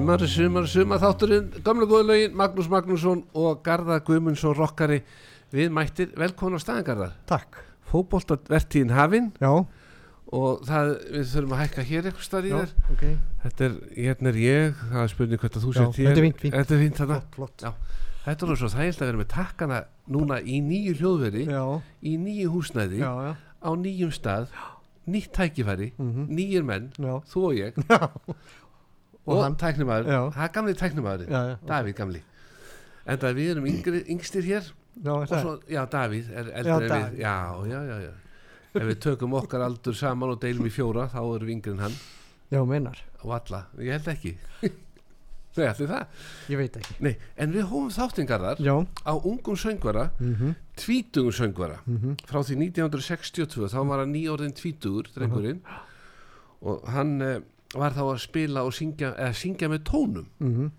Sumar, sumar, sumar þátturinn. Gamla góðlaugin, Magnús Magnússon og Garðar Guðmundsson rockari. Við mættir. Velkona á staðin Garðar. Takk. Fótboltavertíðin hafinn Já, og það, við þurfum að hækka hér eitthvað starf í já, þér. ok. Þetta er, hérna er ég, það er spurning hvert að þú Já, sett hér þetta er fínt, fínt. Þetta er fínt þarna. Flott, flott. Já, þetta er svo þægilt að vera með takkana núna í nýju hljóðveri Já, í nýju húsnæði já, já. á nýjum stað nýtt tækifæri, Mhm. nýjir menn þú og ég. Já. Og, Og hann. það er gamli já Davíð gamli. En það við erum yngri, yngstir hér. Já, og svo, já Davíð er eldri Já, við. Já, já, já, ef við tökum okkar aldur saman og deilum í fjóra þá erum við yngri en hann. Já, meinar. Og alla, ég held ekki. Nei, allir það. Ég veit ekki. Nei, en við hófum þáttingarðar Já. á ungum söngvara Mhm, tvítugum söngvara. Mhm. Frá því 1962 þá var hann nýjórðin tvítugur drengurinn. Og hann eh, var þá að spila og syngja, eða syngja með tónum. Mhm,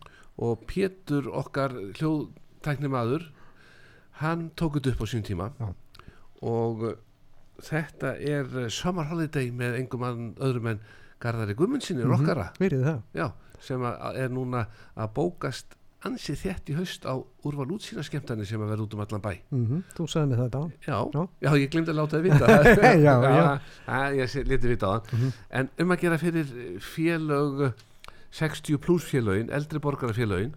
og Pétur okkar hljóðtækni maður hann tók þetta upp á sín tíma. Já. og uh, þetta er Summer Holiday með ann, öðrum en Garðari Guðmundsinni, Mhm. rockara. Verið það. Já, sem er núna að bókast ansið þétt í haust á úrval útsýna skemmtani sem að vera út um allan bæ. Mhm, Þú sagði mér þetta já, já, Já. ég glemdi að láta þið vita. Já, já. að, ég leti vita á hann Mhm. en um að gera fyrir félög 60 pluss félögin eldri borgarafélögin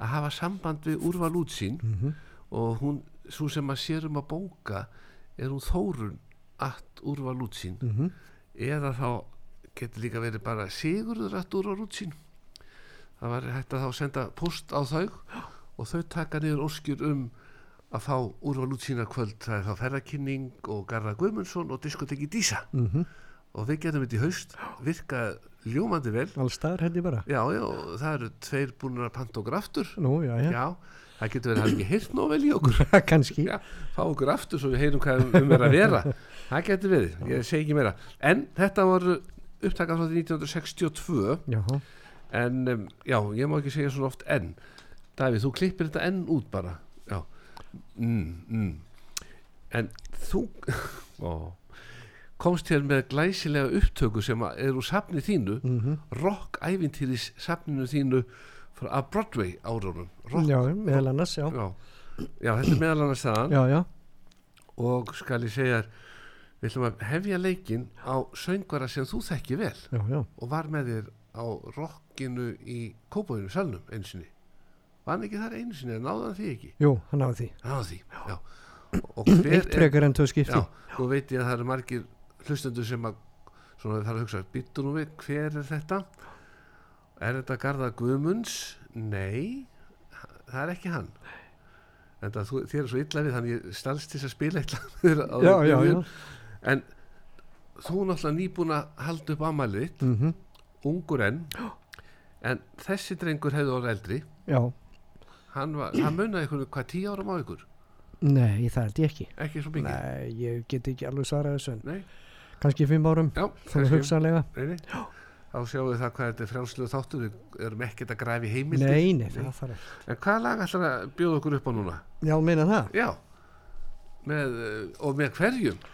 að hafa samband við úrval útsýn Mhm, og hún, svo sem að sér um að bóka er hún Þórun allt úrval útsýn. Mhm. Eða þá getur líka verið bara Sigurður allt úrval útsýn það var hægt að þá senda post á þau og þau taka niður óskjur um að fá úrval útsýna kvöld. Það er þá ferðarkynning og Garðar Guðmundsson og diskoteki Dísa. Mhm. Og við getum þetta í haust. Virka ljómandi vel. Alls staðar held ég bara. Já, já, það eru tveir búin að panta okkur aftur. Nú, já, já, já, það getur verið að hafa ekki heyrt nóg vel í okkur. Kannski. Já, fá okkur aftur svo við heyrum hvað um er að vera. Það getur verið, ég segi ekki meira. En þetta var upptakað frá því 1962 Já, en um, já, ég má ekki segja svona oft enn Davíð, þú klippir þetta enn út bara. Já. Mm, mm. en þú ó, komst hér með glæsilega upptöku sem er úr safni þínu mhm. Rock-ævintýris safninu þínu að Broadway árunum. Rock, Já, meðal annars, já. Já. já, þetta er meðal annars þaðan. Já, já, og skal ég segja við ætlum að hefja leikin á söngvara sem þú þekki vel. Já, já. Og var með þér á rockinu í Kópavinu salnum einu sinni. Var hann ekki þar einu sinni, náðu hann því ekki? Jú, hann á því. Náðu því, já. hver Eitt frekar en tvö skipti. Já, nú veit ég að það eru margir hlustendur sem að svona þarf að hugsa, býttu nú við hver er þetta? Er þetta Garðar Guðmunds? Nei, það er ekki hann. En það er svo illa við þannig ég stalst til að spila eitthvað Já, já, já. En þú náttúrulega nýbúin að halda upp ámælið þitt, mhm. Ungur enn en þessi drengur hefði orðið eldri. Já, hann, var, hann munnaði eitthvað hvað tíu árum á ykkur? Nei, það held ég ekki. Ekki svo mikið? Nei, ég get ekki alveg svarað þessu. Nei. kannski fimm árum, Já, svona kannski. hugsanlega. Nei, nei. þá sjáum við það hvað þetta er frjálslu þáttur. Við erum ekkert að græfi heimildir. Nei, nei, það þarf ekki. En hvað lag ætlar að bjóða okkur upp á núna? Já, meina það. Já. Með, eh, og með hverjum?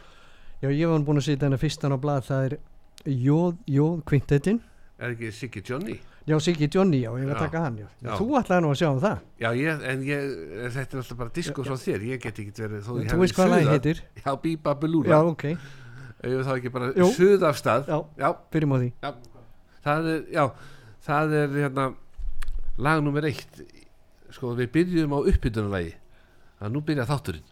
Já, ég var búin að setja hennar fyrstan á blað það er Jóð, Jóð Quintetin. Er ekki Siggi Johnny Já, Siggi Johnny, já, ég að taka hann já. Já. Þú ætlaði nú að sjá um það. Já, ég, en ég, þetta er alltaf bara disko frá þér, ég get ekki verið þó ég Þú hafi veist hvað suðað- heitir. Já, Bíba Belúra Já, ok, við þá ekki bara suð af stað? Já, því. Já, það er, já, það er hérna lag nummer eitt. Sko við byrjum á uppbytunarlagi að nú byrja þátturinn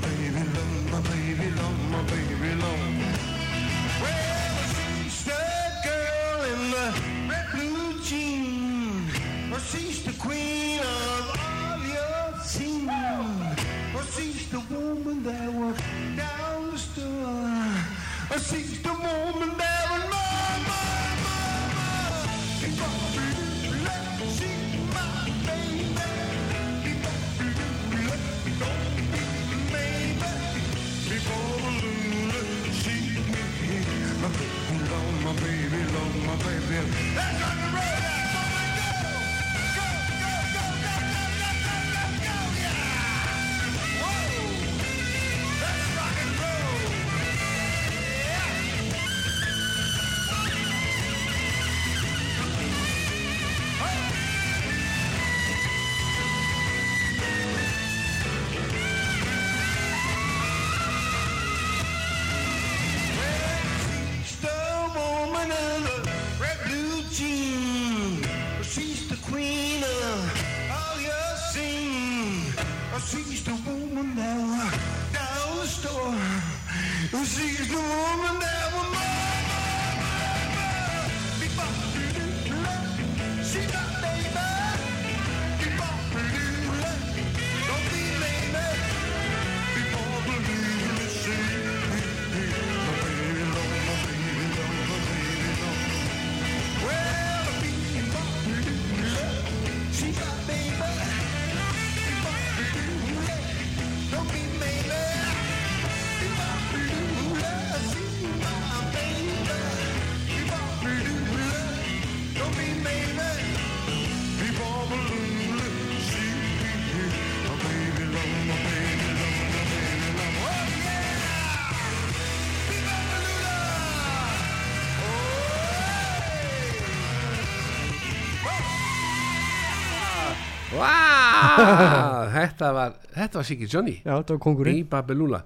baby, love þetta var þetta var Siggi Johnny. Já, þetta var kongurinn í Babelula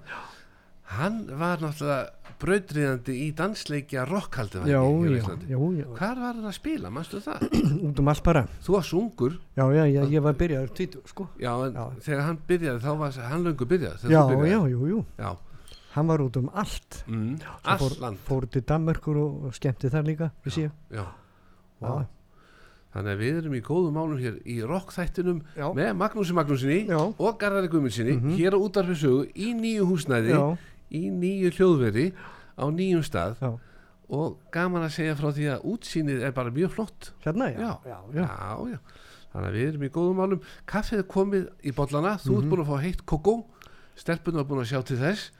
hann var náttúrulega brautriðandi í dansleikja rockhaldi Já, já, já, já. Hvar var hann að spila, mannstu það? Út um allt bara. Þú varst ungur. Já, já, já, ég var byrjaður tvítu, sko. Já, en Já. þegar hann byrjaði þá var hann löngu byrjað þegar Já, já, jú já. Hann var út um allt. Mm. Allt land. fór til Danmörkur og, skemmti þar líka séu já. Já. Þannig að við erum í góðum málum hér í rockþættinum með Magnúsi Magnúsinni Já. og Garðari Guðmundsinni hér á útarfið sögu í nýju húsnæði Já, í nýju hljóðveri á nýjum stað. Já, og gaman að segja frá því að útsýnið er bara mjög flott. Hérna, já, Já. já, já. já, já. þannig að við erum í góðum málum. Kaffið er komið í bollana. Þú Mhm. ert búin að fá heitt kókó. Stelpunum er búin að sjá til þess.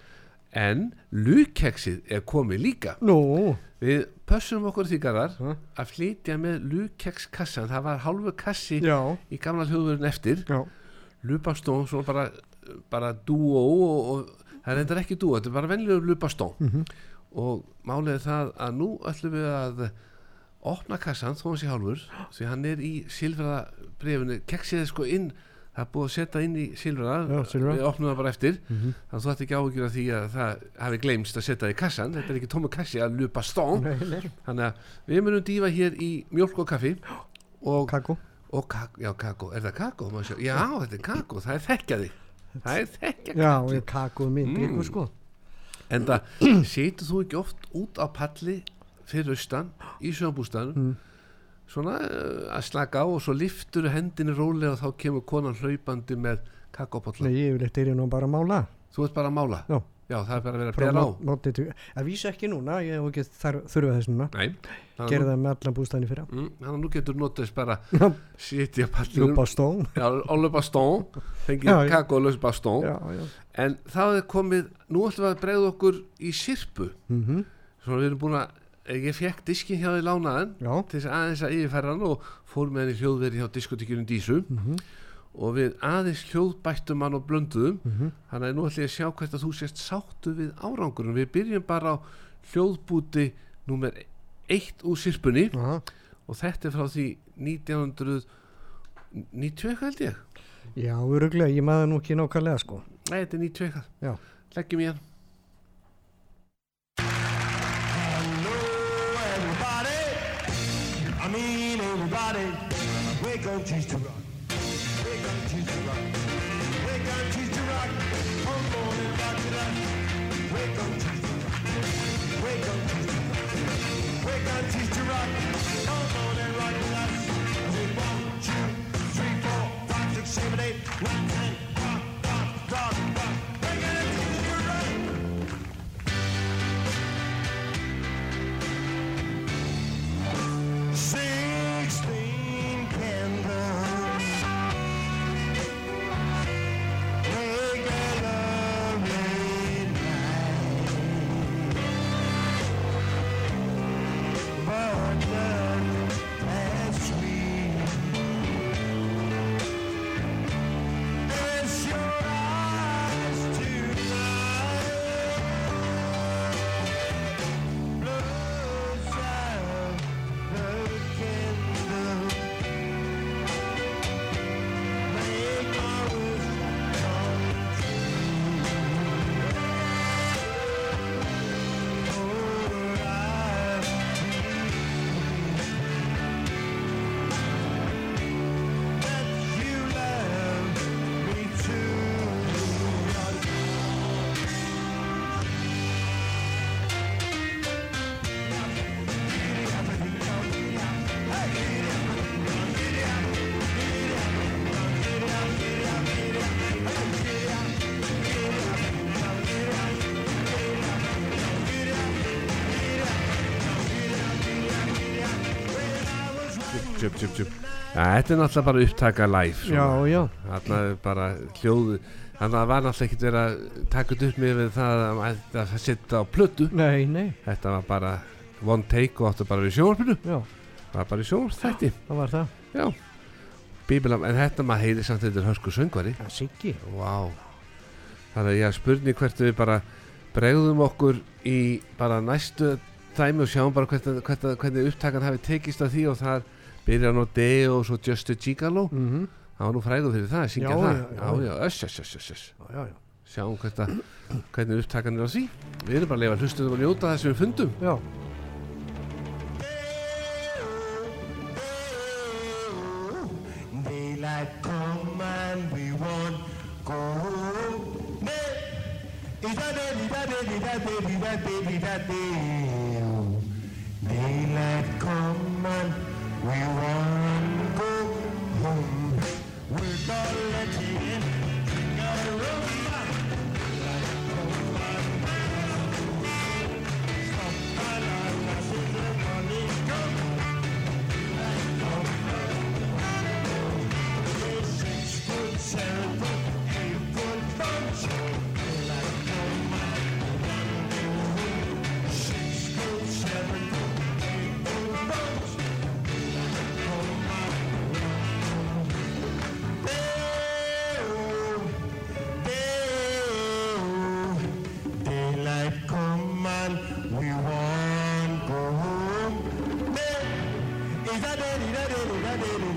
En lukeksið er komið líka. Nú, við pössum okkur því garðar Ha? að flytja með lukekskassan það var hálfu kassi já, í gamla hljóðverðin eftir. Já, lupastón, svona bara bara dúó og, og það endur ekki dúó, þetta er bara venjulegur lupastón Mhm. og málið er það að nú ætlum við að opna kassan þó hann sé hálfur því hann er í silfra brefinu keksið er sko inn það er búið að setja inn í silfra. Já, silfra. við opnum það bara eftir. Mhm. þannig að þú ætti ekki áhyggjur af því að það hafi gleymst að setja það í kassan. Þetta er ekki tóma kassi að lupa stón. Þannig að við munum dýfa hér í mjólk og kaffi. Og, kakó. Og kak, já, kakó, er það sjá? já, þetta er kakó, það er þekkjaði það er þekkja Já, ég kakó minn Mm. sko. En það setur þú ekki oft út á palli fyrir austan í sjöfambústanum Mm. Svona uh, að slaka á og svo liftur hendinni rólega og þá kemur konan hlaupandi með kakópotla Nei, ég vil eitt ég nú bara að mála. Þú ert bara að mála? Já. það er bara að vera að bera á. Það vísi ekki núna, ég hef ekki þar, þurfa þess núna. Nei, Gerði að það með allan bústæðinni nú, mm, þannig að nú getur notast bara Já, sitja pallinum Lúpa stón já, Óle Bastón fengið Já, já. kakó og Já, já. En það er komið, nú ætlum við að bregða okkur í sirpu. Mm svona við erum búin að ég fekk diskin hjá því lánaðan til þess að aðeins að yfirfæra hann og fór með hann í hljóðveri hjá diskotíkjurinn Dísu. Mhm. og við aðeins hljóðbættum hann og blönduðum. Mhm. þannig að nú ætlum ég að sjá hvert að þú sést sáttu við árangurinn. Við byrjum bara á hljóðbúti númer eitt úr sirpunni. Aha. og þetta er frá því 1990 eitthvað held ég. Já, öruglega, ég maður nú ekki nákvæmlega sko. Nei þetta er 90 eitthvað. Já. leggjum í hann mean, everybody, we're gonna choose to rock. We're gonna choose to rock. We're gonna choose to rock. Come on and rock tonight. We're gonna choose to rock. We're gonna choose to rock. We're gonna choose to rock. Tjup, tjup, tjup. Ja, þetta er náttúrulega bara upptaka live já, já, Þarna er bara hljóðu Þannig að það var náttúrulega ekkert verið að taka þetta upp með við það að að það setja á plötu. Nei, nei, Þetta var bara one take og áttu bara í sjónvarpinu. Já, Það var bara í sjónvarpþætti það var það. Já. Bíbilam, en þetta maður heyri samt þetta er hörsku söngvari. Já, Siggi. Vá. Þannig að ég spurning hvert við bara bregðum okkur í bara næstu dæmi og sjáum bara hvernig, hvernig upptakan hafi tekist að því og það byrja nú Deo og svo Just a Gigolo Mm Það var nú fræður fyrir það, að syngja Já, það já, já. öss, öss, öss, öss, öss Já, já, já. Sjáum hvernig, hvernig upptakan er á því Við erum bara að leifa hlustum og njóta þess að við fundum Já, Daylight come and we won't go home. Is that day, is that day, is that day, is that day, is that day? Daylight come and we won't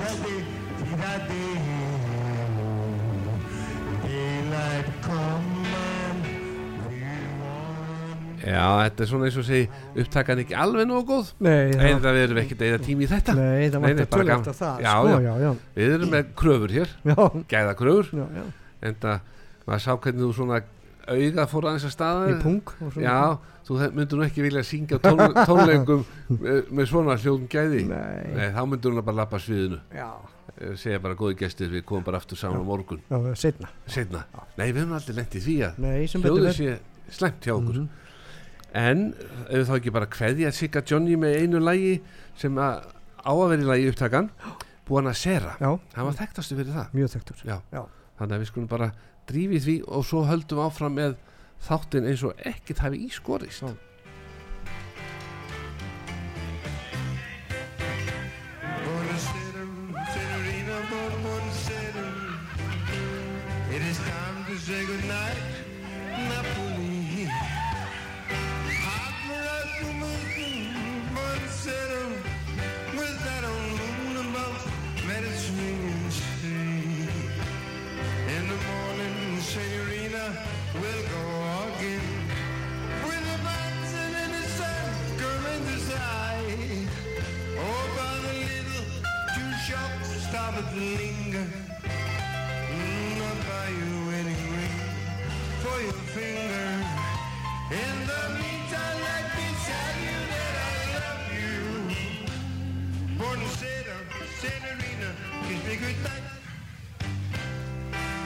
that day? Daylight come Já, þetta er svona eins og segi upptakan ekki alveg nógu góð. Nei, En það, erum ekkert eða tími í þetta. Nei, það tölvægt gaman. að það, Já, sko, já. já, já, Við erum með kröfur hér, já, gæða kröfur já, já, En það, maður sá hvernig þú svona auga fór aðeins að staða í svona. Já, þú myndir nú ekki vilja syngja á tón, tónleikum með, með svona hljóðum gæði. Nei, Nei, þá myndir hún bara lappa sviðinu. Já, Eh, segja bara góði gestir, við komum bara aftur saman á morgun. Já, setna, setna, nei við höfum aldrei lent í því að nei, hljóðu sé slæmt hjá okkur. Mhm. en ef þá ekki bara kveðja Sigga Johnny með einu lægi sem að á að vera í lægi upptakan búin að sera, Já, hann var þekktastu fyrir það. Mjög þekktur. Þannig að við skulum bara drífi því og svo höldum áfram með þáttinn eins og ekkert hafi ískorist linger. I'll buy you wedding ring for your finger. In the meantime, let me tell you that I love you. Buonasera, senorina, kiss me goodnight.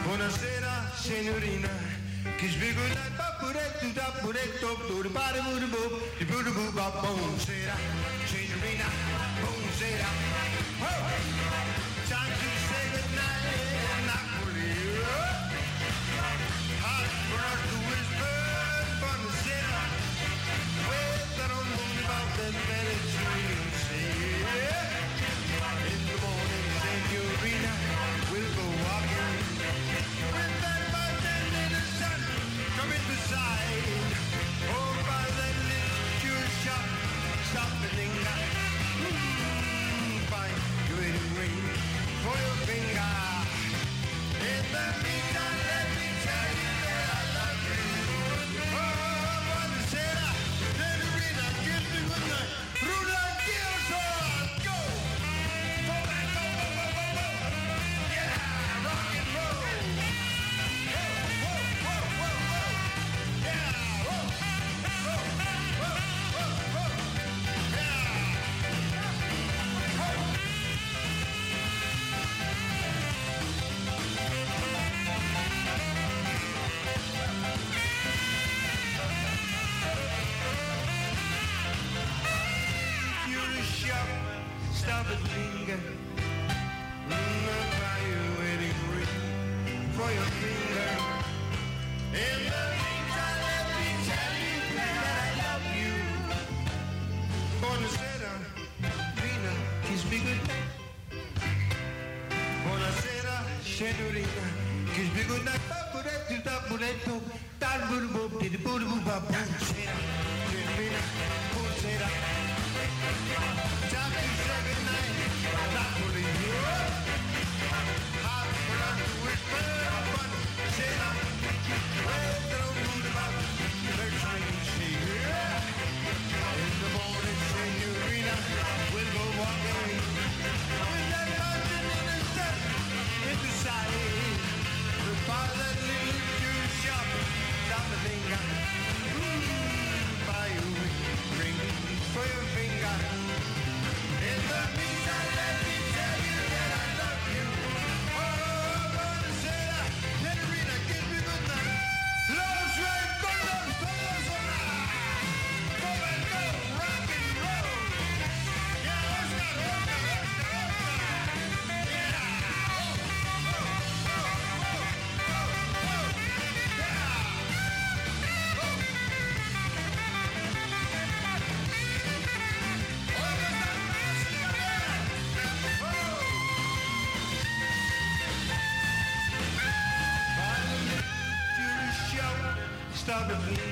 Buonasera, signorina. Kiss me di-boo-da-boo, ba- Buonasera, signorina. Buonasera. Start the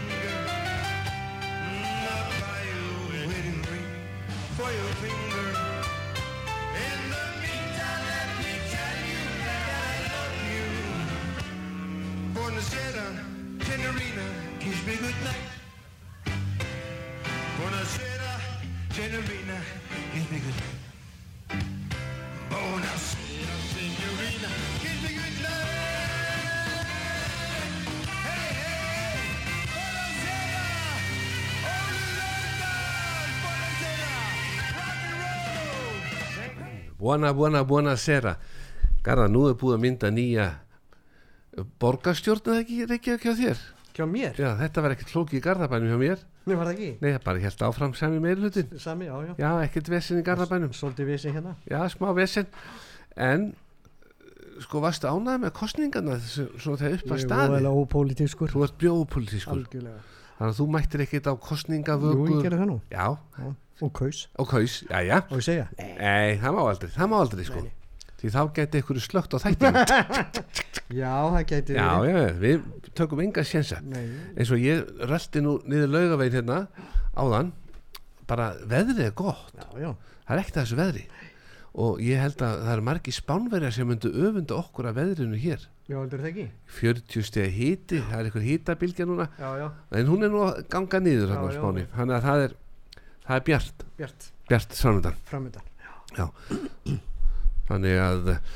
Buona, buona, buona sera Garða, nú er búið að mynda nýja borgarstjórn eða ekki Reykjavík hjá þér Hjá mér? Já, þetta var ekkert flóki í Garðabænum hjá mér Nei, var það ekki? Nei, það bara helt áfram sami meirhlutin Sami, já, já. Já, ekkert vesinn í Garðabænum Svolítið sig hérna. Já, smá vesinn En sko, varstu ánægð með kostningarna svona þegar upp að Ég er staði voðalega ópólitískur. Þú ert bjóðpolítiskur Algjörlega. Þannig að þú mættir ekkert á Jú, ég kostningavöku gerði það nú. Já, Já. Og kaus. og kaus, já, já Og ég segja. Nei, það má aldrei, það má aldrei sko. Nei, Því þá geti ykkur slögt á þættinu Já, það gæti Já, já, við tökum enga sjensa Nei, eins og ég rölti nú niður laugavegin hérna áðan bara veðrið er gott. Já, já. það er ekkert að þessu veðri. Og ég held að það eru margi spánverjar sem myndu öfunda okkur af veðrinu hér. Já, heldur það ekki? 40 stegi hiti, það er einhver hitabilgja núna. Já, já. en hún er nú að ganga niður Já, þarna á já. spáni, þannig að það er það er bjart, Bjart, bjart framöndan. þannig að eh,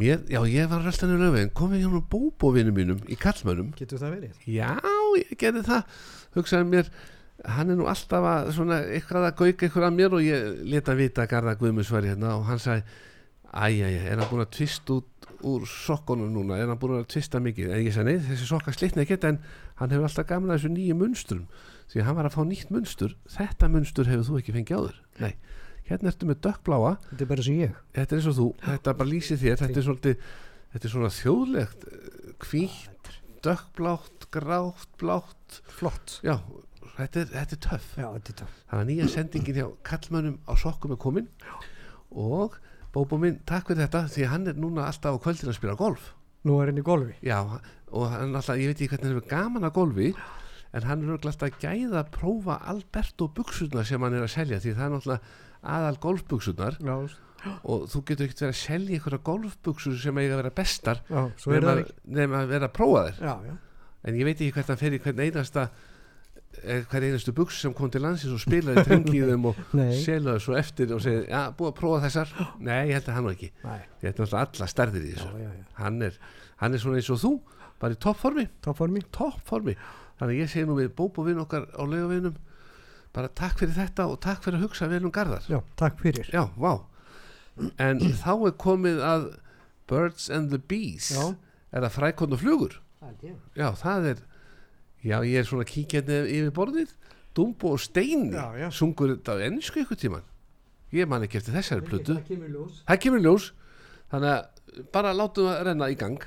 mér, já ég var röltan í laugavegin komið hjá nú bóbóvinum mínum í kallmönnum Getur það verið? Já, ég gerði það. Hugsaði mér, hann er nú alltaf að svona eitthvað að gauka eitthvað að mér og ég leta vita að Garða Guðmunds var hérna og hann sagði, æjæja, er hann búin að tvist út úr sokkunum núna? Er hann búin að tvista mikið, en ég sagði, nei, þessi sokka slitna ekki en hann hefur alltaf gaman að þessu nýju munstrum því að hann var að fá nýtt munstur. Þetta munstur hefur þú ekki fengið áður. Nei, hérna ertu með dökkbláa. Þetta er bara sem ég. þetta er eins og þú, þetta bara lýsir þér. Þetta er svolítið, þetta er svona þjóðlegt hvítt, dökkblátt grátt, blátt. Flott. já, þetta er, þetta er töff. Já, þetta er það. þannig að nýja sendingin hjá kallmönnum á sokkum er komin. Og Bóbo minn, takk fyrir þetta því hann er núna alltaf á kvöldin að spila golf. Nú er henni í golfi. já, og hann alltaf, ég veit ekki hvernig hann hefur gaman að golfi en hann er alltaf að gæða að prófa Alberto buxurnar sem hann er að selja því það er náttúrulega aðal golfbuxurnar. Já, og þú getur ekkert verið að selja einhverja golfbuxur sem eiga að vera bestar nema að vera að prófa þér Já, já. en ég veit ekki hvernig hann fer í hvern einasta eh, hver einastu buks sem kom til landsins og spilaði trengi í þeim og seljaði svo eftir og segið, já, búið að prófa þessar. Nei, ég held að hann nú ekki. Nei, ég held náttúrulega alla stærðir í þessu. Já, já. hann er, hann er svona eins og þú bara í toppformi, Toppformi. Þannig að ég segi nú við bóbovinn okkar á laugavinnum bara takk fyrir þetta og takk fyrir að hugsa vel um garðar. Já, takk fyrir. já, vá. En þá er komið að Birds and the Bees. Já. er það frækon og flugur? Já, já, það er já, ég er svona kíkjandi yfir borðið. Dumbo og Steini Já, já. sungur þetta á ennsku ykkur tíman ég man ekki eftir þessari plötu. Það kemur ljós. Þannig að bara látum það renna í gang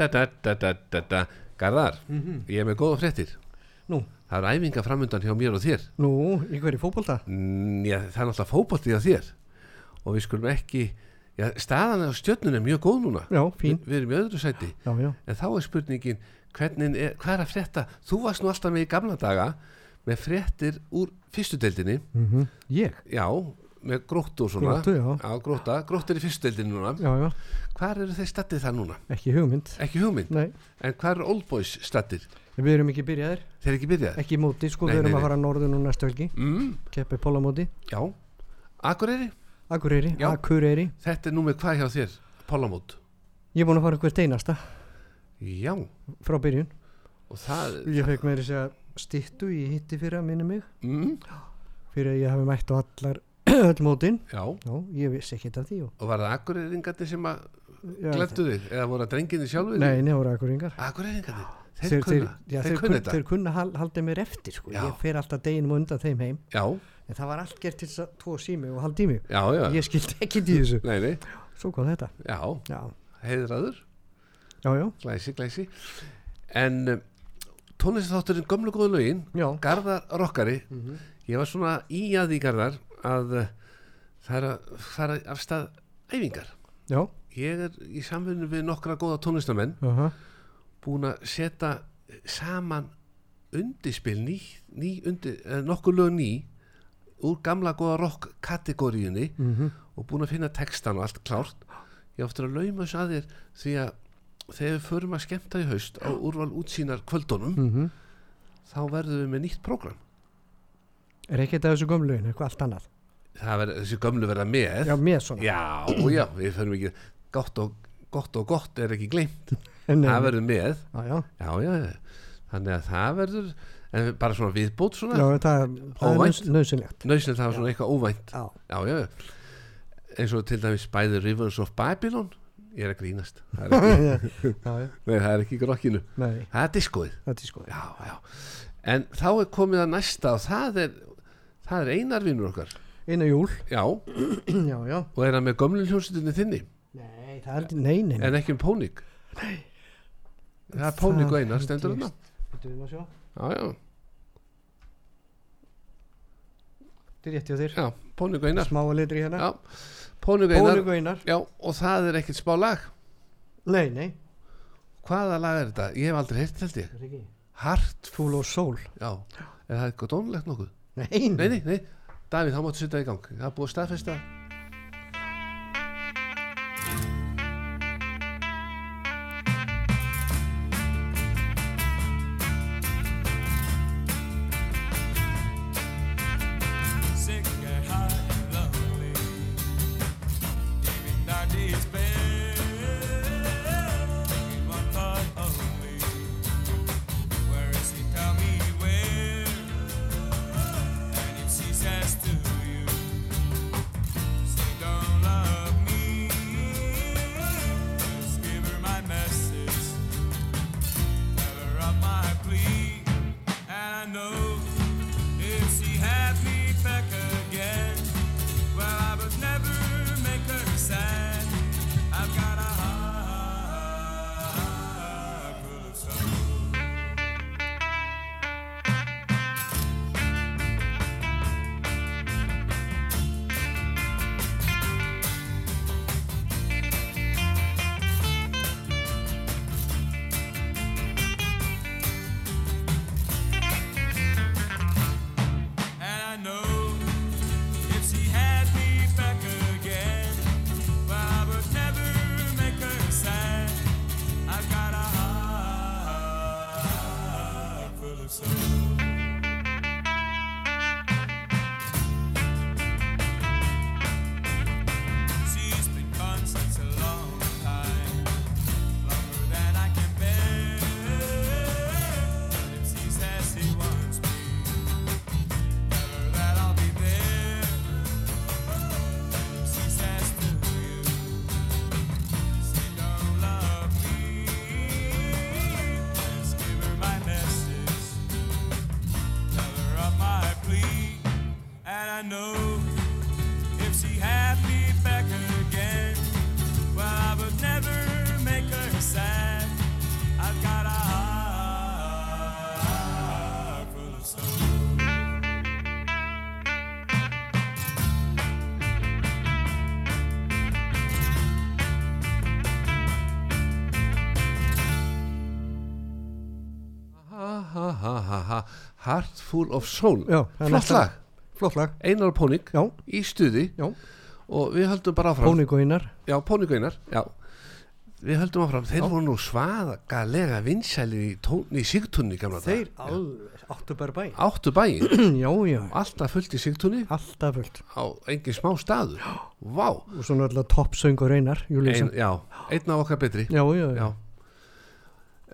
da, da, da, da, da, da, da. Garðar, ég er með góða fréttir. Nú, það er æfinga framundan hjá mér og þér. Nú, í hverju fótbolta? Mm, já, það er náttúrulega fótbolti á þér. Og við skulum ekki já, staðan á stjörnun er mjög góð núna. Já, fín. Vi, við erum í öðru sæti. Já, já, en þá er spurningin hvernig er, hvað er að frétta? Þú varst nú alltaf með í gamla daga með fréttir úr fyrstu deildinni. Mm Ég? já, með gróttu og svona. Gróttu, já. gróta, gróttu er í fyrstu deildinni núna. Já, já, hvað eru þeir stattið það núna? ekki hugmynd. Ekki hugmynd, Nei, en hvað eru Old Boys stattir? við erum ekki byrjaðir. Þeir eru ekki byrjað? Ekki móti, sko, Nei, við erum nei, að nei. fara norður nú næstu helgi. Mm, Keppi pólamóti, já, Akureyri? Akureyri, Já. Akureyri. Þetta er nú með hvað hjá þér? Pólamót? Ég er búin að fara hvert einasta. Já, frá byrjun. Og það Ég fekk meiri segja stittu í hitti fyrir að minni mig. Mm, fyrir að ég hafi mætt á allar öll mótin. Já, Já, ég vissi ekkert af því og, var það Akureyringarnir sem að glættu þig? Eða voru það drenginni sjálfur Nei, nefnur Akureyringar. Akureyringarnir, þeir, þeir, þeir, kunna já, þeir, þeir, kunna kun, þetta? þeir kunna hal, halda mér eftir sko. Já. ég fer alltaf deginum undan þeim heim. Já, en það var allt gert til þess að tvo sími og haldi í mig já, já, ég skildi ekki í þessu. Nei, nei. Svo kom þetta. Já, já, heiðraður, já, já, glæsi, glæsi. En um, tónlistþátturinn gömlu góðu lögin. Garðar Rokkari Mhm. ég var svona í að því Garðar að það er að fara af stað æfingar já. ég er í samfunni við nokkra góða tónlistamenn Uh búin að setja saman undirspil ný, ný undir, eh, nokkur lög ný úr gamla góða rock kategóriunni -huh. og búin að finna textan og allt klárt ég áttur að lauma þess að þér því að þegar við förum að skemmta í haust á úrval útsýnar kvöldunum Mhm. þá verðum við með nýtt prógram er ekkert af þessu gömluðin, eitthvað allt annað? Það verður þessi gömlu verða með. Já, með svona. Já, já, við förum ekki gott og gott, og gott er ekki gleymt. Nei, það verður með. Já, já, já, já, þannig að það verður en bara svona viðbót svona. Já, það, það er nöðsynlegt nöðsinn það var svona eitthvað óvænt. Já, já, já, eins og til dæmis bæði Rivers of Babylon. Ég er að grínast. Það er ekki, já, nei, það er ekki grokkinu nei, það er diskoið þetta er sko já, já. en þá er komið að næsta og það er það er einar vinnur okkar. Einu júl, já, já, já. Og er hann með gömlu hljómsutinni þinni? Nei, það er, nei, nei, nei. en ekki um Pónik? Það er Pónik og einar stendur þarna. Þetta við maður sjá. Já, já, Þetta er rétt hjá þér. Já, Pónik og einar. Smáa litri hérna. Já, Pónik og einar. Og einar. Já, og það er ekkert spá lag? Nei, nei. Hvaða lag er þetta? ég hef aldrei heyrt held ég. Ekki? Hart, Full of Soul. Já. Er það eitthvað dónulegt nokkuð? Nei, Nei, nei, nei Davíð, þá máttu setja í gang Það er búið Full of Soul. Já, Flott lag. Flott lag. Einar og Pónik Já, í stuði. Já, og við höldum bara áfram. Pónik og Einar. Já, Pónik og Einar Já. Við höldum áfram, þeir voru nú svaðagalega vinsælir í, í sigtunni gamla Þeir áttu bara bæ. Áttu já, alltaf fullt í sigtunni alltaf fullt. Á engin smá staður? Vá, Og svona alltaf toppsöngur Einar ein, einn af okkar betri. Já, já, já, Já.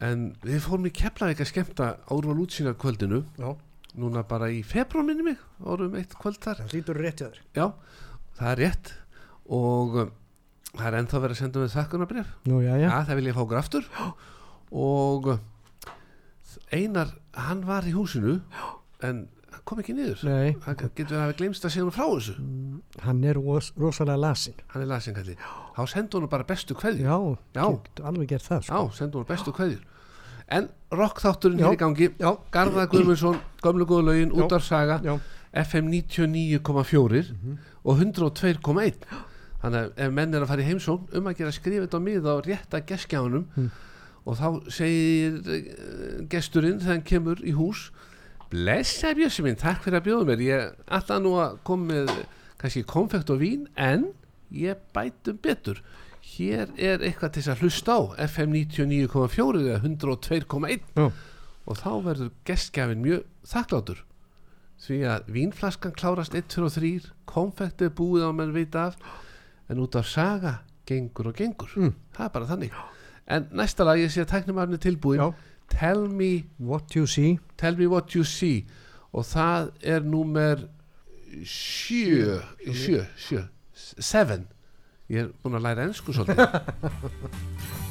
En við fórum í Keflavík að skemmta Árval útsýna kvöldinu já. Núna bara í februar minni mig Árum eitt kvöld þar. Það lítur rétt hjá þér. Já, það er rétt. Og um, það er ennþá verið að senda með þakkunarbref Nú, já, já, Já, það vil ég fá okkur aftur. Og uh, Einar, hann var í húsinu En hann kom ekki niður. Nei. Hann getur að hafa glemst að segja hann frá þessu. Hann er ros, rosalega lasin Hann er lasingalli Þá sendu hann bara bestu kveðjur. Já, Já. getur alveg gert það sko. Já, sendu hann bestu kveðjur En rock þátturinn Já. hér í gangi Já, Garðar Guðmundsson, gömlu útvarsaga já, FM 99,4 og 102,1 þannig að ef menn er að fara í heimsókn um að gera skrifa þetta á miða og rétta geskjáðunum Mm. og þá segir uh, gesturinn þegar hann kemur í hús blessa bjössi minn, takk fyrir að bjóða mér. Ég ætla nú að koma með kannski konfekt og vín en ég bætum betur hér er eitthvað til þess að hlusta á FM 99,4 eða 102,1 já, og þá verður gestgjafin mjög þakklátur því að vínflaskan klárast 1, 2 og 3 konfekt er búið á menn vita af en út af saga gengur og gengur. Mm. það er bara þannig. En næsta lag ég sé að tæknumarinn er tilbúin tell me, What you see. Tell me what you see. Og það er númer sjö. Sjö, sjö, seven ég er búin að læra ennsku svolítið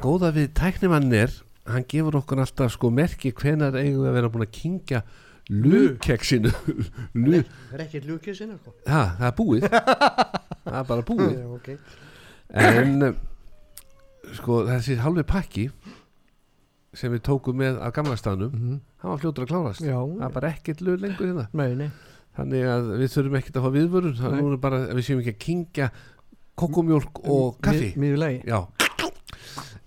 Það góða við tæknimann er hann gefur okkur alltaf sko merki hvenar eigum við að vera búin að kingja lukeksinu Lu, Það er ekki ljúkið sinna sko. ha, það er búið það er bara búið Já, ok. en sko þessi halvi pakki sem við tókum með af gamla staðnum Mhm. hann var fljótur að klárast Já, það er bara ekkert lög lengur hérna nei, nei. þannig að við þurfum ekkert að fá viðvörun þannig að við séum ekki að kingja kokomjólk og kaffi lagi. já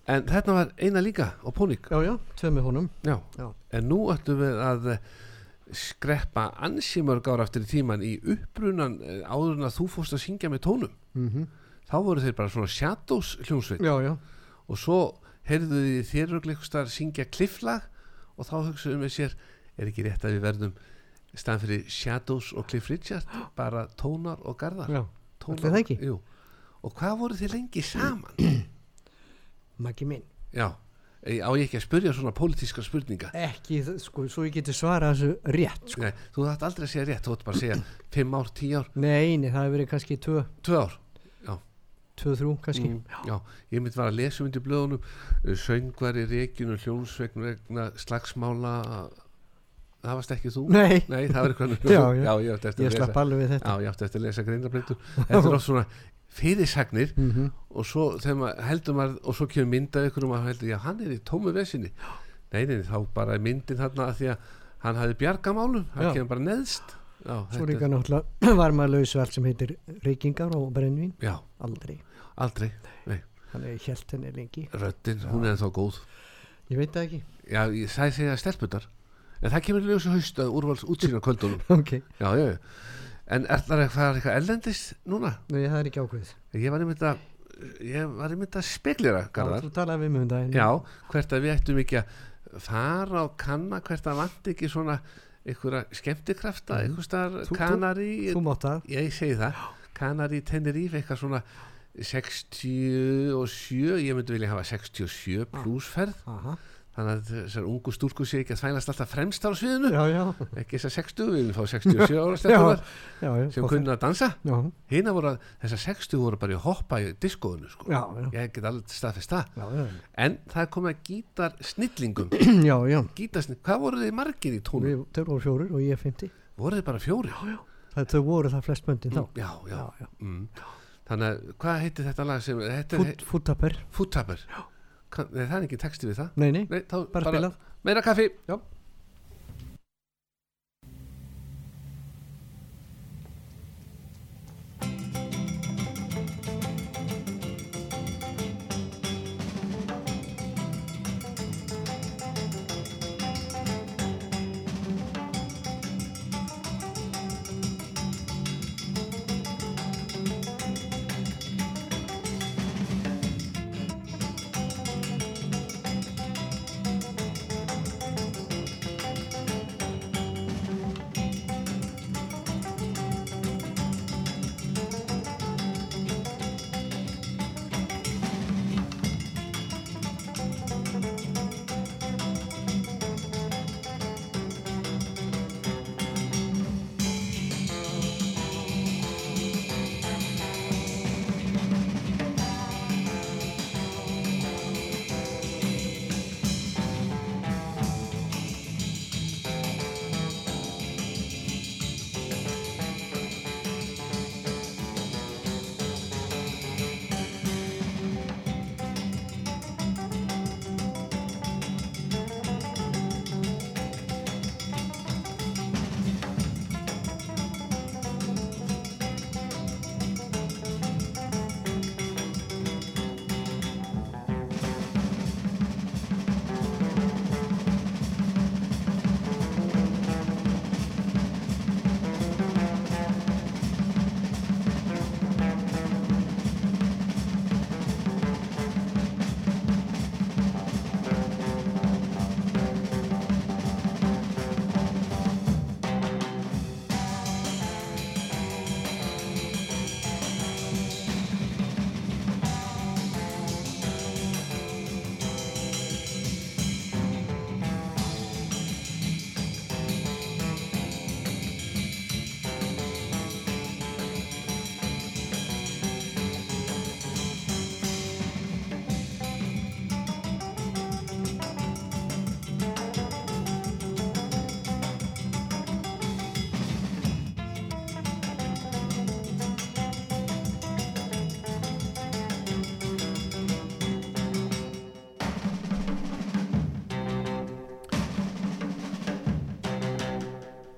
en þetta var eina líka og pónik Já, já, tvö með honum. já. Já. en nú ættum við að eh, skreppa ansi mörg ára eftir tíman í upprunan eh, áður en að þú fórst að syngja með tónum Mm þá voru þeir bara svona shadows hljómsveit Já, já. og svo heyrðu þið þér ögleikustar syngja klifflag og þá hugsaðum við sér er ekki rétt að við verðum staðan fyrir Shadows og Cliff Richard bara tónar og garðar Já. tónar, og hvað voru þið lengi saman Maggi minn. já, eh, á ég ekki að spyrja svona pólitíska spurninga Ekki, sko, svo ég geti svarað þessu rétt, sko. Nei, þú þátt aldrei að segja rétt, þú ætti bara að segja 5 ár, 10 ár, Nei, nei, það hefur verið kannski tvö, 2 ár tvö, þrjú, kannski. Mm, já, ég myndi var að lesa undir blöðunum uh, söngvar í reikinu hljónsvegn vegna slagsmála það varst ekki þú Nei, Nei, það var eitthvað Já, já. já ég ég slapp alveg við þetta. Já, ég átti eftir að lesa greinarbreitur Þetta er oft svona fyrirsagnir Mm og svo þegar maður heldur maður og svo kemur myndað ykkur og maður heldur já, hann er í tómu vesinni. Nei, nei, þá bara myndin þarna að því að hann hafði bjarga málum hann kemur bara neðst. Já, Svo líka náttúrulega var maður laus við allt sem heitir reykingar og brennvín. já, Aldrei. aldrei Þannig ég held henni lengi. Röddin, hún er þá góð. Ég veit það ekki. Já, ég sagði segja stelpunar En það kemur ljósi haust að úrvals útsýna kvöldunum. Ok. Já, já, já En er það að eitthvað ellendis núna? Nei, það er ekki ákveðið. Ég var einmitt að Ég var einmitt að speglera, Já, Garðar þú talaði við mig um daginn. Já, hvert að við ættum ekki að fara og kanna hvert að vant ekki svona einhverja skemmtikrafta, Mhm. einhver staðar Þú- þú- kanari, Þú mátt það. ég segi það kanari Tenerife, eitthvað svona 67 ég myndi vilja hafa 67 plussferð Aha. Þannig að þessar ungu stúrku sé ekki að þvælast alltaf fremst á sviðinu Já, já. ekki þessar 60, við viljum fá 67 ára Já, já. sem kunna að dansa. Já, hina voru að þessar 60 voru bara í hoppa í diskóðinu sko. já, já. ég get alveg staðfest það Já, já. en það komið að gítar snillingum Já, já. gítarsnill, hvað voru þið margir í tónum? Þau voru fjórir og ég er 50. voru þið bara fjóri? Það, þau voru það flest böndin þá. já, já, Já, já. Mm. þannig að hvað heitir þetta lag sem þetta Fút, fúttapper það er ekki texti við það Nei, nei, Nei, þá bara spilað. meira kaffi Já.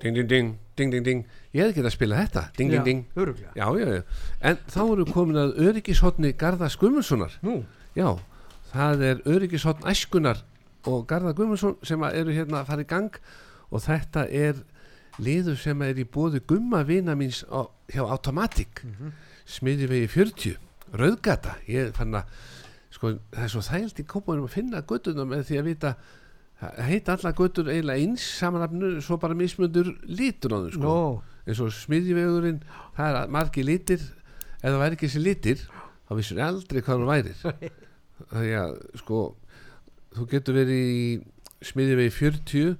Ding, ding, ding, ding, ding, ding. Ég hefði getað að spila þetta, ding, ding, ding. öruglega já, já, já, en þá erum við komin að öryggishotni Garða Guðmundssonar. Nú, já, það er öryggishotn æskunar og Garða Guðmundsson sem eru hérna að fara í gang og þetta er liður sem er í bóði gumma vina míns á, hjá Automatic. Mm smiði vegi 40 rauðgata, ég fann að sko, það er svo þægilt í kópaðum að finna göttuna með því að vita það heita alla göttur eiginlega eins samanafnu svo bara mismundur lítur á þau sko. Nó, eins og smiðjuvegurinn það er margi litir. Ef það væri ekki þessi litir þá vissur aldrei hvað hann værir. Þannig að sko þú getur verið í smiðjuvegi 40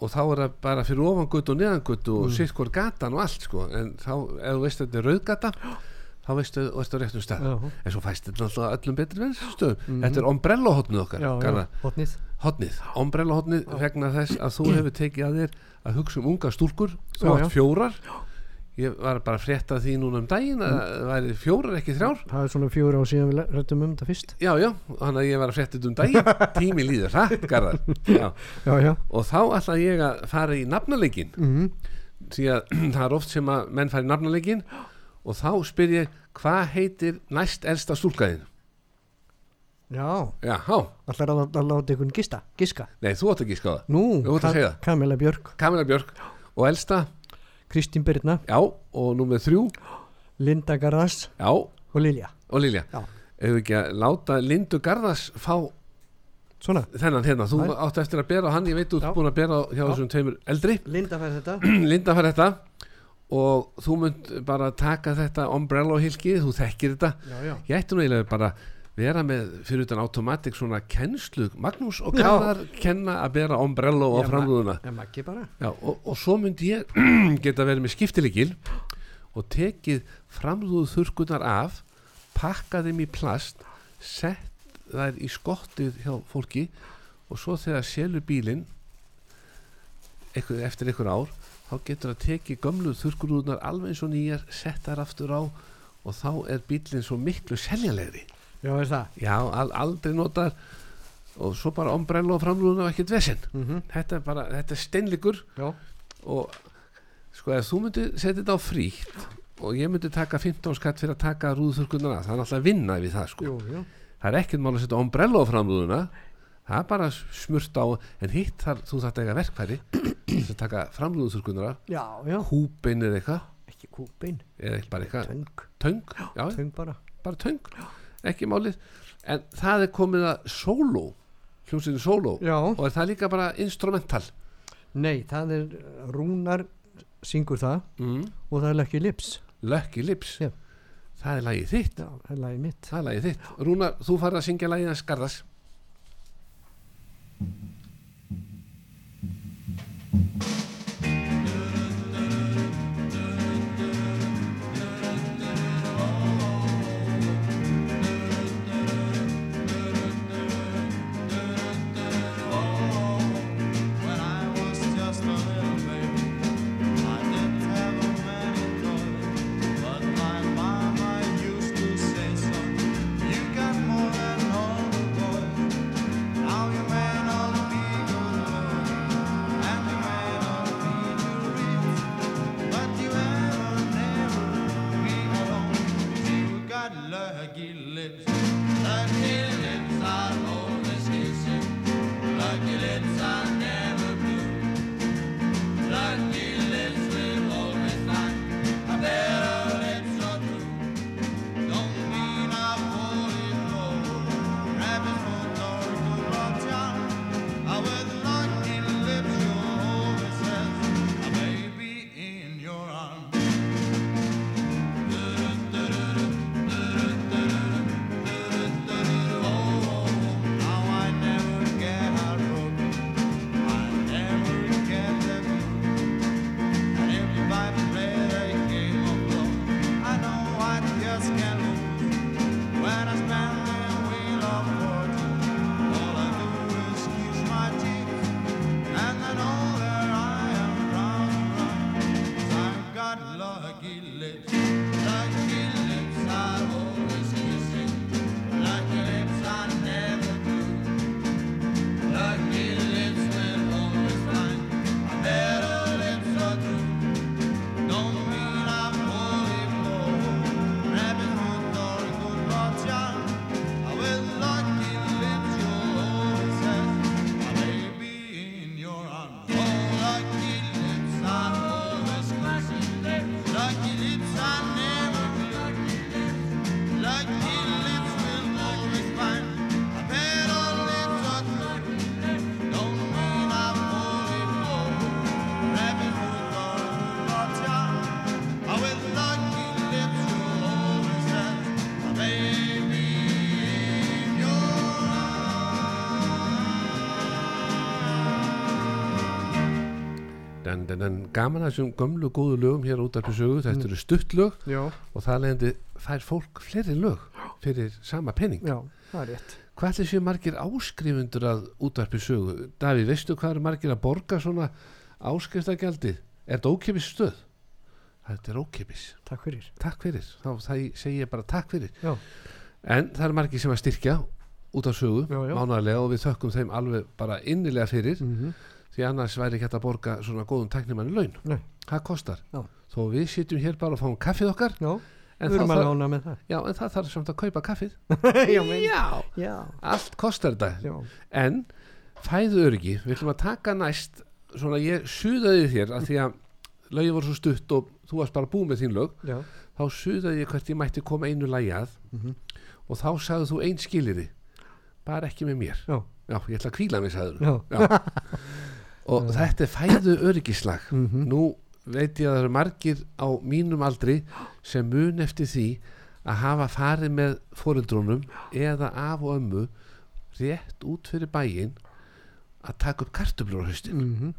og þá er það bara fyrir ofan gutt og neðan gutt og mm. sitt hvort gatan og allt sko. En þá ef þú veist að þetta er rauðgata þá veistu þú ert á réttum stað. En svo fæst þetta alltaf öllum betri verð stöðum. Þetta er ombrella hotnið okkar já, já, hotnið hotnið, ombrella hotnið vegna þess að þú hefur tekið að þér að hugsa um unga stúlkur þú átt fjórar. Ég var bara að frétta því núna um daginn að það væri fjórar ekki þrjár. Það er svona fjóra á síðan við rættum um þetta fyrst. Já já, þannig að ég var að frétta um daginn. Tími líður hratt garðar. Já. Já, og þá ætla ég að fara í nafnaleikin mm því að það er oft sem að menn fara í nafnaleikin og þá spyr ég hvað heitir næst elsta stúlkaðin Já, já, há, allar að, að láta ykkur gista, giska? Nei þú átt ekki skáða Nú, Þú ert að segja það. Kamila Björk, Kamila Björk. Og elsta, Kristín Birna. Já, og númer þrjú? Linda Garðars. Já, og Lilja. Og Lilja. Já. ef við ekki að láta Lindu Garðars fá Svona, þennan hérna, þú Nei. átt eftir að bera á hann ég veit þú Já. ert búin að bera á hjá Já. þessum tveimur eldri. Linda fær þetta. Linda fær þetta og þú munt bara taka þetta umbrella hilki, þú þekkir þetta. Já, já. Ég ætti nú eiginlega bara vera með fyrir utan automatik svona kennslu Magnús og. Garðar kenna að bera umbrella og framrúðuna. og, og svo myndi ég geta verið með skiptileikil og tekið framrúðu þurrkunar af pakka þeim í plast sett þær í skottið hjá fólki og svo þegar selur eitthvað, eftir einhver ár þá getur það tekið gömlu þurrkurúðunar alveg eins og nýjar sett þær aftur á og þá er bílinn svo miklu seljanlegri. Já, er það? Já, al, aldrei notar og svo bara ombrella og framrúðuna og ekkert vesinn mm þetta er bara, þetta er steinleikur. Já, og sko ef þú myndir setja þetta á frítt og ég myndi taka 15 skatt fyrir að taka rúðþurkunar að það er náttúrulega að vinna við það sko. Jú, jú. Það er ekkert mál að setja ombrella á framrúðuna það er bara smurt á en hitt þar þú þarft að eiga verkfæri þess að taka Já, já. Húbein eða eitthvað. Ekki eitthvað. töng. Töng, já, Töng bara. Bara töng. Ekki málið, en það er komið að solo, hljómsveitin solo Já. Og er það líka bara instrumental? Nei, það er Rúnar syngur það. Mm. og það er Lucky Lips. Lucky Lips. Já. það er lagið þitt. Já, það er lagið mitt. Það er lagið þitt. Rúnar, þú farið að syngja lagið hans Garðars. thank you gaman að þessum gömlu góðu lögum hér út af sögu, þetta eru stutt lög já, og það leðandi fær fólk fleiri lög fyrir sama penning já, það er rétt. Hvað ætli séu margir áskrifundur að útvarpi sögu? Davíð, veistu hvað eru margir að borga svona áskriftagjaldið er þetta ókipis stöð? þetta er ókipis, takk fyrir. Takk fyrir. Þá það segi ég bara takk fyrir. Já, en það eru margir sem að styrkja út af sögu, Já, já. mánaðarlega og við þökkum þeim alveg bara innilega fyrir. Mm því annars væri ekki hægt að borga svona góðum tæknimanni laun. Nei. það kostar, Já. þó við sitjum hér bara og fáum kaffið okkar. Já, en, það, þarf, já, en það þarf samt að kaupa kaffið. Já, allt kostar þetta. Já, en fæðu öryggi við ætlum að taka næst svona ég suðaði þér að því að lögin voru svo stutt og þú varst bara búið með þín lög. Já, þá suðaði ég hvert ég mætti koma einu lagi að Mhm. og þá sagði þú ein skiliri bara ekki með mér. Já, já, ég ætla að kvíla mig sagður já, og þetta er fæðu öryggislag. Mhm. nú veit ég að það eru margir á mínum aldri sem mun eftir því að hafa farið með foreldrónum eða af og ömmu rétt út fyrir bæinn að taka upp kartöflur á haustin. Mhm,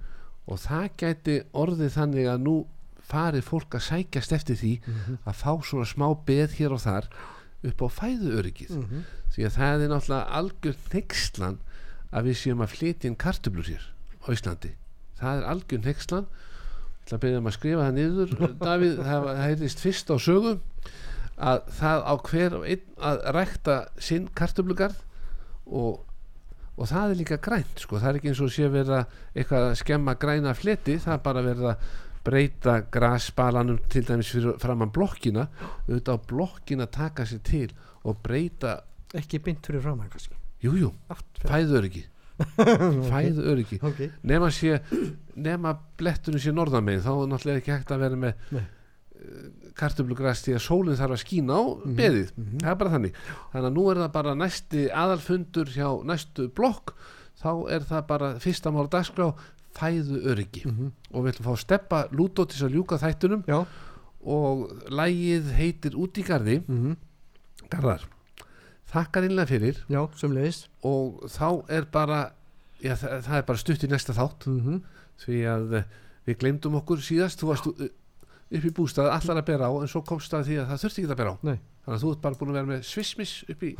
og það gæti orðið þannig að nú farið fólk að sækjast eftir því mhm, að fá svona smá beð hér og þar upp á fæðu öryggið mhm, því að það er náttúrulega algjör neykslan að við séum að flytja inn kartöflur hér á Íslandi. Það er algjör neykslan ég ætla að byrja um að skrifa það niður Davíð, það, heyrðist fyrst á sögu að það á hver að rækta sinn kartöflugarð og, og það er líka grænt sko, það er ekki eins og sé verið að eitthvað að skemma græna fleti, það er bara verið að breyta grasbalanum til dæmis fyrir framann blokkina. Auðvitað á blokkina taka sér til og breyta ekki bynt fyrir fram að kannski Jújú, Aft, fæðu öryggi Fæðu öryggi ok, Nema sé Nema blettunum sé norðamegin Þá er náttúrulega ekki hægt að vera með Nei. kartöflugræst því að sólinn þarf að skína á beðið. mhm. Það er bara þannig. Þannig að nú er það bara næsti aðalfundur hjá næstu blokk. Þá er það bara fyrsta mála dagskrá Fæðu öryggi mhm, Og við ætlum að fá steppa Lúdó til að ljúka þættunum já, Og lægið heitir Út í garði. Mhm, Garðar Þakkar innlega fyrir. Já, sömulegis og þá er bara já, það, það er bara stutt í næsta þátt. Mhm, því að eh, við glemdum okkur síðast. Þú varst uh, upp í bústað allar að bera á en svo komst það að því að það þurfti ekki að bera á. Nei. þannig að þú ert bara búin að vera með svismis upp í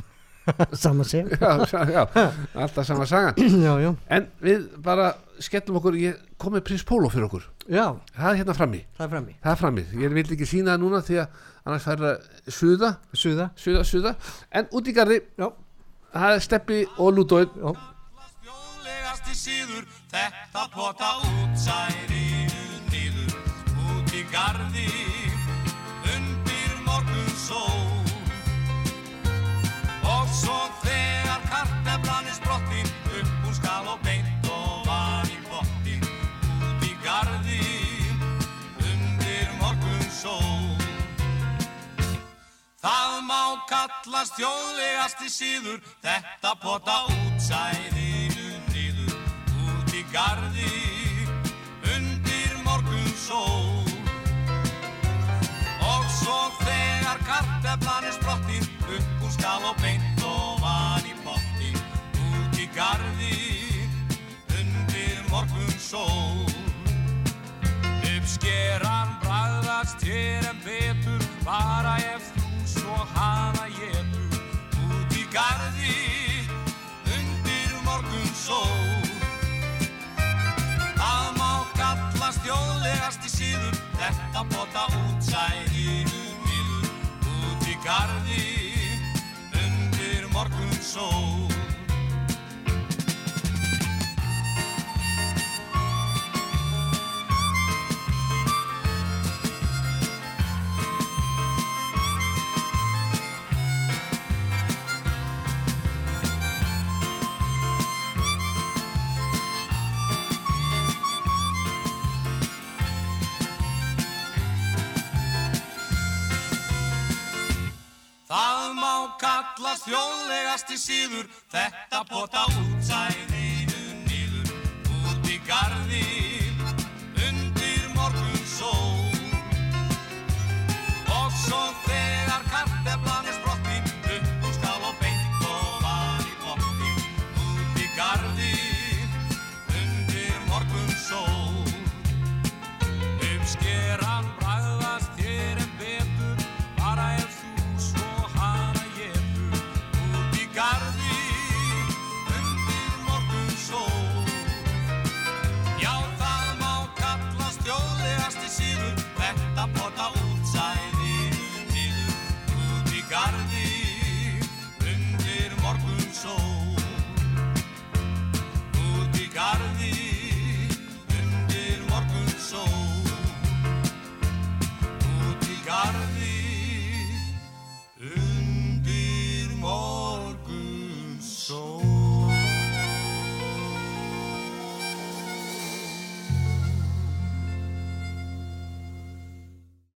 já, já, alltaf sama sagan. Já, já, en við bara skellum okkur ég kom með prins Pólo fyrir okkur. Já, það er hérna frammi, það er frammi. Það er frammi. Ég vil ekki sína það núna því að annars fær að suða, suða, suða, suða. En út í garði, já, það er steppi og síður Þetta pota útsæðinu nýður Út í garði Undir morgun sól Og þegar karteflan er sprottin Upp úr skal og beint og var í bottin Út í garði Undir morgun sól Það má kallast þjóðlegasti síður, þetta pota útsæðinu nýður, út í garði, undir morgun sól. Og svo þegar karteflan er sprottin, upp úr skal og beint út í garði, undir morgun sól. Uppskeran bragðast hér en betur bara ef þú svo hana getur út í garði undir morgun sól. Það má kallast þjóðlegasti síður þetta bota útsæðinu nýður út í garði undir morgun sól kallast þjóðlegasti síður. Þetta pota útsæðinu nýður Út í garði